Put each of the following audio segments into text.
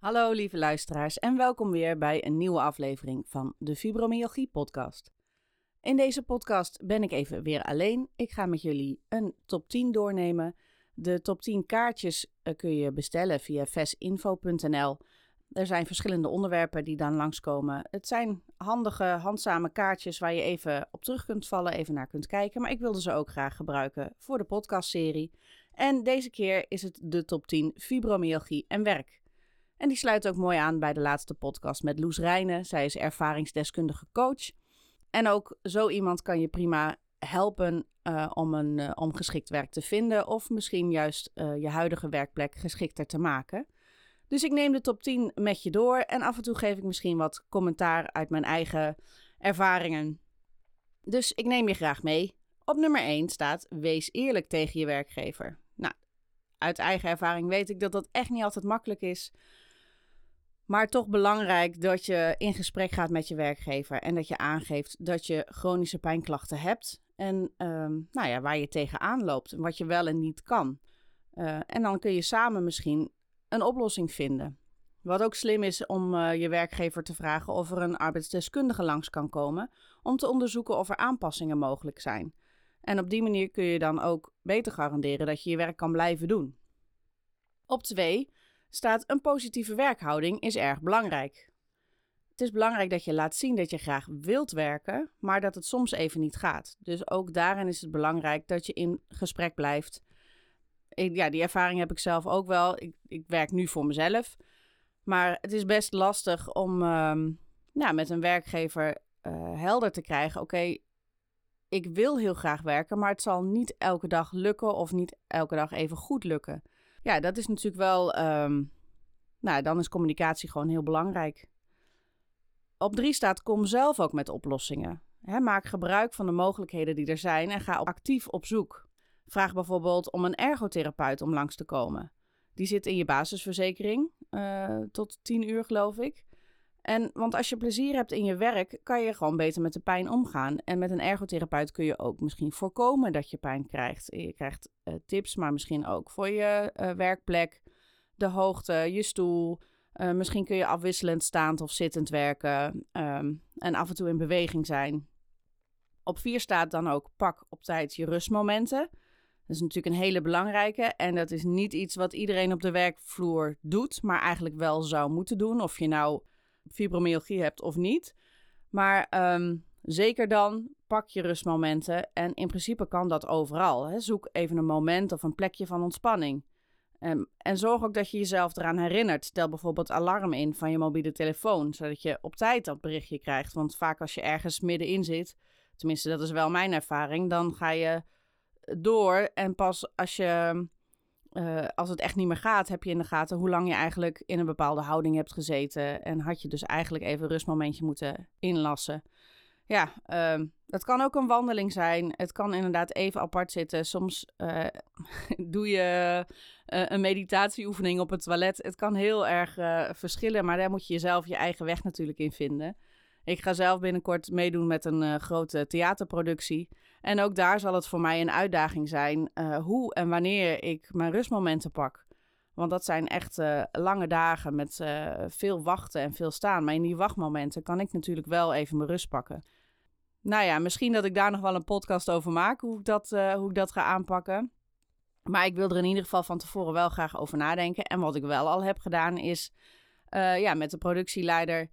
Hallo lieve luisteraars en welkom weer bij een nieuwe aflevering van de Fibromyalgie podcast. In deze podcast ben ik even weer alleen. Ik ga met jullie een top 10 doornemen. De top 10 kaartjes eh, kun je bestellen via vesinfo.nl. Er zijn verschillende onderwerpen die dan langskomen. Het zijn handige, handzame kaartjes waar je even op terug kunt vallen, even naar kunt kijken. Maar ik wilde ze ook graag gebruiken voor de podcastserie. En deze keer is het de top 10 fibromyalgie en werk. En die sluit ook mooi aan bij de laatste podcast met Loes Rijnen. Zij is ervaringsdeskundige coach. En ook zo iemand kan je prima helpen uh, om, een, uh, om geschikt werk te vinden. Of misschien juist uh, je huidige werkplek geschikter te maken. Dus ik neem de top 10 met je door. En af en toe geef ik misschien wat commentaar uit mijn eigen ervaringen. Dus ik neem je graag mee. Op nummer 1 staat: Wees eerlijk tegen je werkgever. Nou, uit eigen ervaring weet ik dat dat echt niet altijd makkelijk is. Maar toch belangrijk dat je in gesprek gaat met je werkgever en dat je aangeeft dat je chronische pijnklachten hebt. En um, nou ja, waar je tegenaan loopt en wat je wel en niet kan. Uh, en dan kun je samen misschien een oplossing vinden. Wat ook slim is om uh, je werkgever te vragen of er een arbeidsdeskundige langs kan komen om te onderzoeken of er aanpassingen mogelijk zijn. En op die manier kun je dan ook beter garanderen dat je je werk kan blijven doen. Op twee staat een positieve werkhouding is erg belangrijk. Het is belangrijk dat je laat zien dat je graag wilt werken, maar dat het soms even niet gaat. Dus ook daarin is het belangrijk dat je in gesprek blijft. Ja, die ervaring heb ik zelf ook wel. Ik, ik werk nu voor mezelf. Maar het is best lastig om um, nou, met een werkgever uh, helder te krijgen: oké, ik wil heel graag werken, maar het zal niet elke dag lukken of niet elke dag even goed lukken. Ja, dat is natuurlijk wel. Um, nou, dan is communicatie gewoon heel belangrijk. Op drie staat: kom zelf ook met oplossingen. Maak gebruik van de mogelijkheden die er zijn en ga actief op zoek. Vraag bijvoorbeeld om een ergotherapeut om langs te komen. Die zit in je basisverzekering uh, tot 10 uur, geloof ik. En want als je plezier hebt in je werk, kan je gewoon beter met de pijn omgaan. En met een ergotherapeut kun je ook misschien voorkomen dat je pijn krijgt. Je krijgt uh, tips, maar misschien ook voor je uh, werkplek, de hoogte, je stoel. Uh, misschien kun je afwisselend staand of zittend werken um, en af en toe in beweging zijn. Op vier staat dan ook pak op tijd je rustmomenten. Dat is natuurlijk een hele belangrijke en dat is niet iets wat iedereen op de werkvloer doet, maar eigenlijk wel zou moeten doen. Of je nou fibromyalgie hebt of niet. Maar um, zeker dan pak je rustmomenten. En in principe kan dat overal. Hè. Zoek even een moment of een plekje van ontspanning. Um, en zorg ook dat je jezelf eraan herinnert. Stel bijvoorbeeld alarm in van je mobiele telefoon, zodat je op tijd dat berichtje krijgt. Want vaak als je ergens middenin zit, tenminste dat is wel mijn ervaring, dan ga je door en pas als je uh, als het echt niet meer gaat, heb je in de gaten hoe lang je eigenlijk in een bepaalde houding hebt gezeten. En had je dus eigenlijk even een rustmomentje moeten inlassen. Ja, uh, dat kan ook een wandeling zijn. Het kan inderdaad even apart zitten. Soms uh, doe je uh, een meditatieoefening op het toilet. Het kan heel erg verschillen, maar daar moet je jezelf je eigen weg natuurlijk in vinden. Ik ga zelf binnenkort meedoen met een grote theaterproductie. En ook daar zal het voor mij een uitdaging zijn uh, hoe en wanneer ik mijn rustmomenten pak. Want dat zijn echt uh, lange dagen met veel wachten en veel staan. Maar in die wachtmomenten kan ik natuurlijk wel even mijn rust pakken. Nou ja, misschien dat ik daar nog wel een podcast over maak, hoe ik dat, hoe ik dat ga aanpakken. Maar ik wil er in ieder geval van tevoren wel graag over nadenken. En wat ik wel al heb gedaan is ja, met de productieleider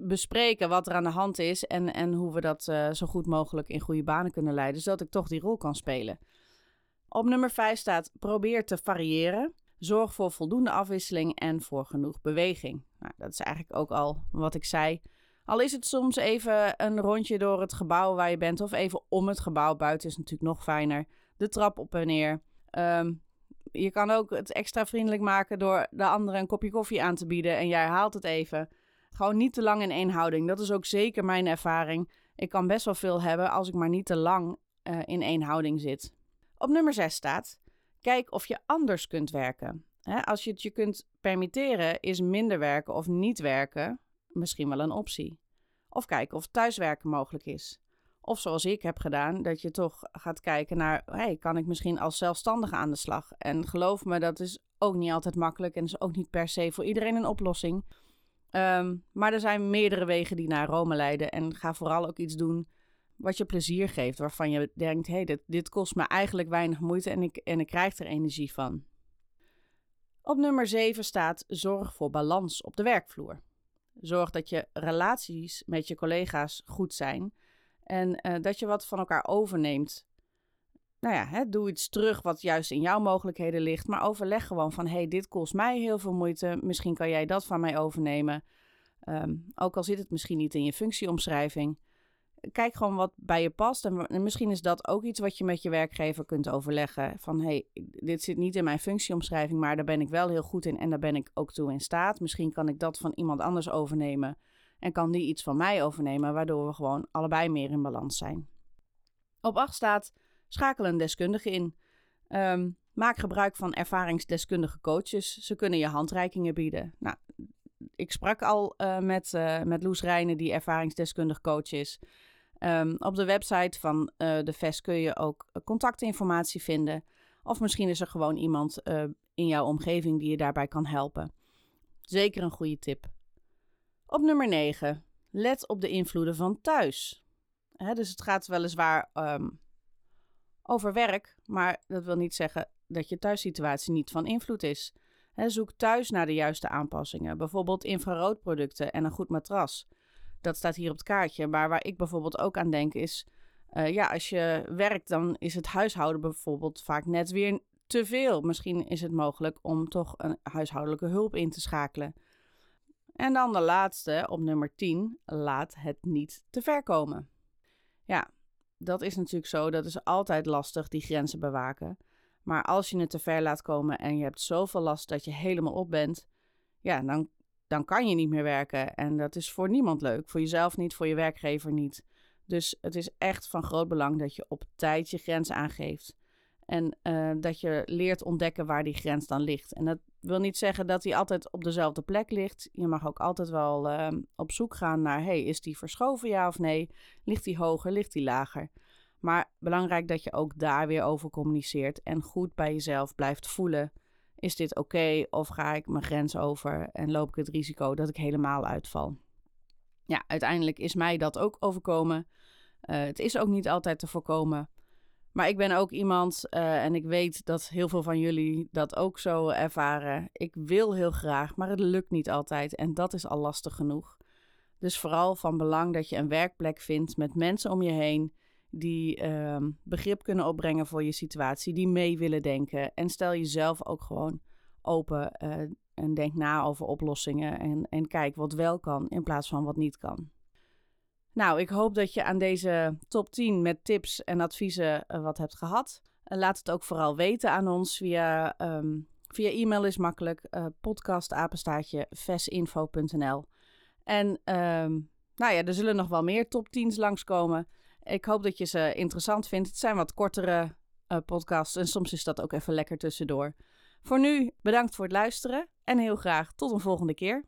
bespreken wat er aan de hand is en, en hoe we dat uh, zo goed mogelijk in goede banen kunnen leiden, zodat ik toch die rol kan spelen. Op nummer 5 staat probeer te variëren. Zorg voor voldoende afwisseling en voor genoeg beweging. Nou, dat is eigenlijk ook al wat ik zei. Al is het soms even een rondje door het gebouw waar je bent, of even om het gebouw. Buiten is natuurlijk nog fijner. De trap op en neer. Um, je kan ook het extra vriendelijk maken door de andere een kopje koffie aan te bieden en jij haalt het even. Gewoon niet te lang in één houding. Dat is ook zeker mijn ervaring. Ik kan best wel veel hebben als ik maar niet te lang uh, in één houding zit. Op nummer 6 staat: kijk of je anders kunt werken. als je het je kunt permitteren, is minder werken of niet werken misschien wel een optie. Of kijken of thuiswerken mogelijk is. Of zoals ik heb gedaan, dat je toch gaat kijken naar, hey, kan ik misschien als zelfstandige aan de slag? En geloof me, dat is ook niet altijd makkelijk en is ook niet per se voor iedereen een oplossing. Ehm, maar er zijn meerdere wegen die naar Rome leiden. En ga vooral ook iets doen wat je plezier geeft, waarvan je denkt, hé, hey, dit, dit kost me eigenlijk weinig moeite en ik, en ik krijg er energie van. Op nummer 7 staat zorg voor balans op de werkvloer. Zorg dat je relaties met je collega's goed zijn en uh, dat je wat van elkaar overneemt. Nou ja, hè, doe iets terug wat juist in jouw mogelijkheden ligt. Maar overleg gewoon van: hey, dit kost mij heel veel moeite. Misschien kan jij dat van mij overnemen. Um, ook al zit het misschien niet in je functieomschrijving. Kijk gewoon wat bij je past. En misschien is dat ook iets wat je met je werkgever kunt overleggen. Van hey, dit zit niet in mijn functieomschrijving, maar daar ben ik wel heel goed in en daar ben ik ook toe in staat. Misschien kan ik dat van iemand anders overnemen. En kan die iets van mij overnemen, waardoor we gewoon allebei meer in balans zijn. Op 8 staat: schakel een deskundige in. Um, maak gebruik van ervaringsdeskundige coaches. Ze kunnen je handreikingen bieden. Nou, ik sprak al uh, met, uh, met Loes Rijnen, die ervaringsdeskundig coach is. Um, op de website van uh, de VES kun je ook contactinformatie vinden. Of misschien is er gewoon iemand in jouw omgeving die je daarbij kan helpen. Zeker een goede tip. Op nummer 9. Let op de invloeden van thuis. dus het gaat weliswaar um, over werk, maar dat wil niet zeggen dat je thuissituatie niet van invloed is. zoek thuis naar de juiste aanpassingen, bijvoorbeeld infraroodproducten en een goed matras. Dat staat hier op het kaartje, maar waar ik bijvoorbeeld ook aan denk is, uh, ja, als je werkt, dan is het huishouden bijvoorbeeld vaak net weer te veel. Misschien is het mogelijk om toch een huishoudelijke hulp in te schakelen. En dan de laatste, op nummer 10, laat het niet te ver komen. Ja, dat is natuurlijk zo, dat is altijd lastig, die grenzen bewaken. Maar als je het te ver laat komen en je hebt zoveel last dat je helemaal op bent, ja, dan, dan kan je niet meer werken. En dat is voor niemand leuk. Voor jezelf niet, voor je werkgever niet. Dus het is echt van groot belang dat je op tijd je grens aangeeft. En uh, dat je leert ontdekken waar die grens dan ligt. En dat wil niet zeggen dat die altijd op dezelfde plek ligt. Je mag ook altijd wel uh, op zoek gaan naar: hey, is die verschoven ja of nee? Ligt die hoger, ligt die lager? Maar belangrijk dat je ook daar weer over communiceert en goed bij jezelf blijft voelen. Is dit oké of ga ik mijn grens over en loop ik het risico dat ik helemaal uitval? Ja, uiteindelijk is mij dat ook overkomen. Uh, het is ook niet altijd te voorkomen. Maar ik ben ook iemand, uh, en ik weet dat heel veel van jullie dat ook zo ervaren. Ik wil heel graag, maar het lukt niet altijd. En dat is al lastig genoeg. Dus vooral van belang dat je een werkplek vindt met mensen om je heen die uh, begrip kunnen opbrengen voor je situatie, die mee willen denken. En stel jezelf ook gewoon open uh, en denk na over oplossingen en, en kijk wat wel kan in plaats van wat niet kan. Nou, ik hoop dat je aan deze top 10 met tips en adviezen uh, wat hebt gehad. Uh, laat het ook vooral weten aan ons via, um, via e-mail is makkelijk. Uh, En um, nou ja, er zullen nog wel meer top 10's langskomen. Ik hoop dat je ze interessant vindt. Het zijn wat kortere podcasts en soms is dat ook even lekker tussendoor. Voor nu bedankt voor het luisteren en heel graag tot een volgende keer.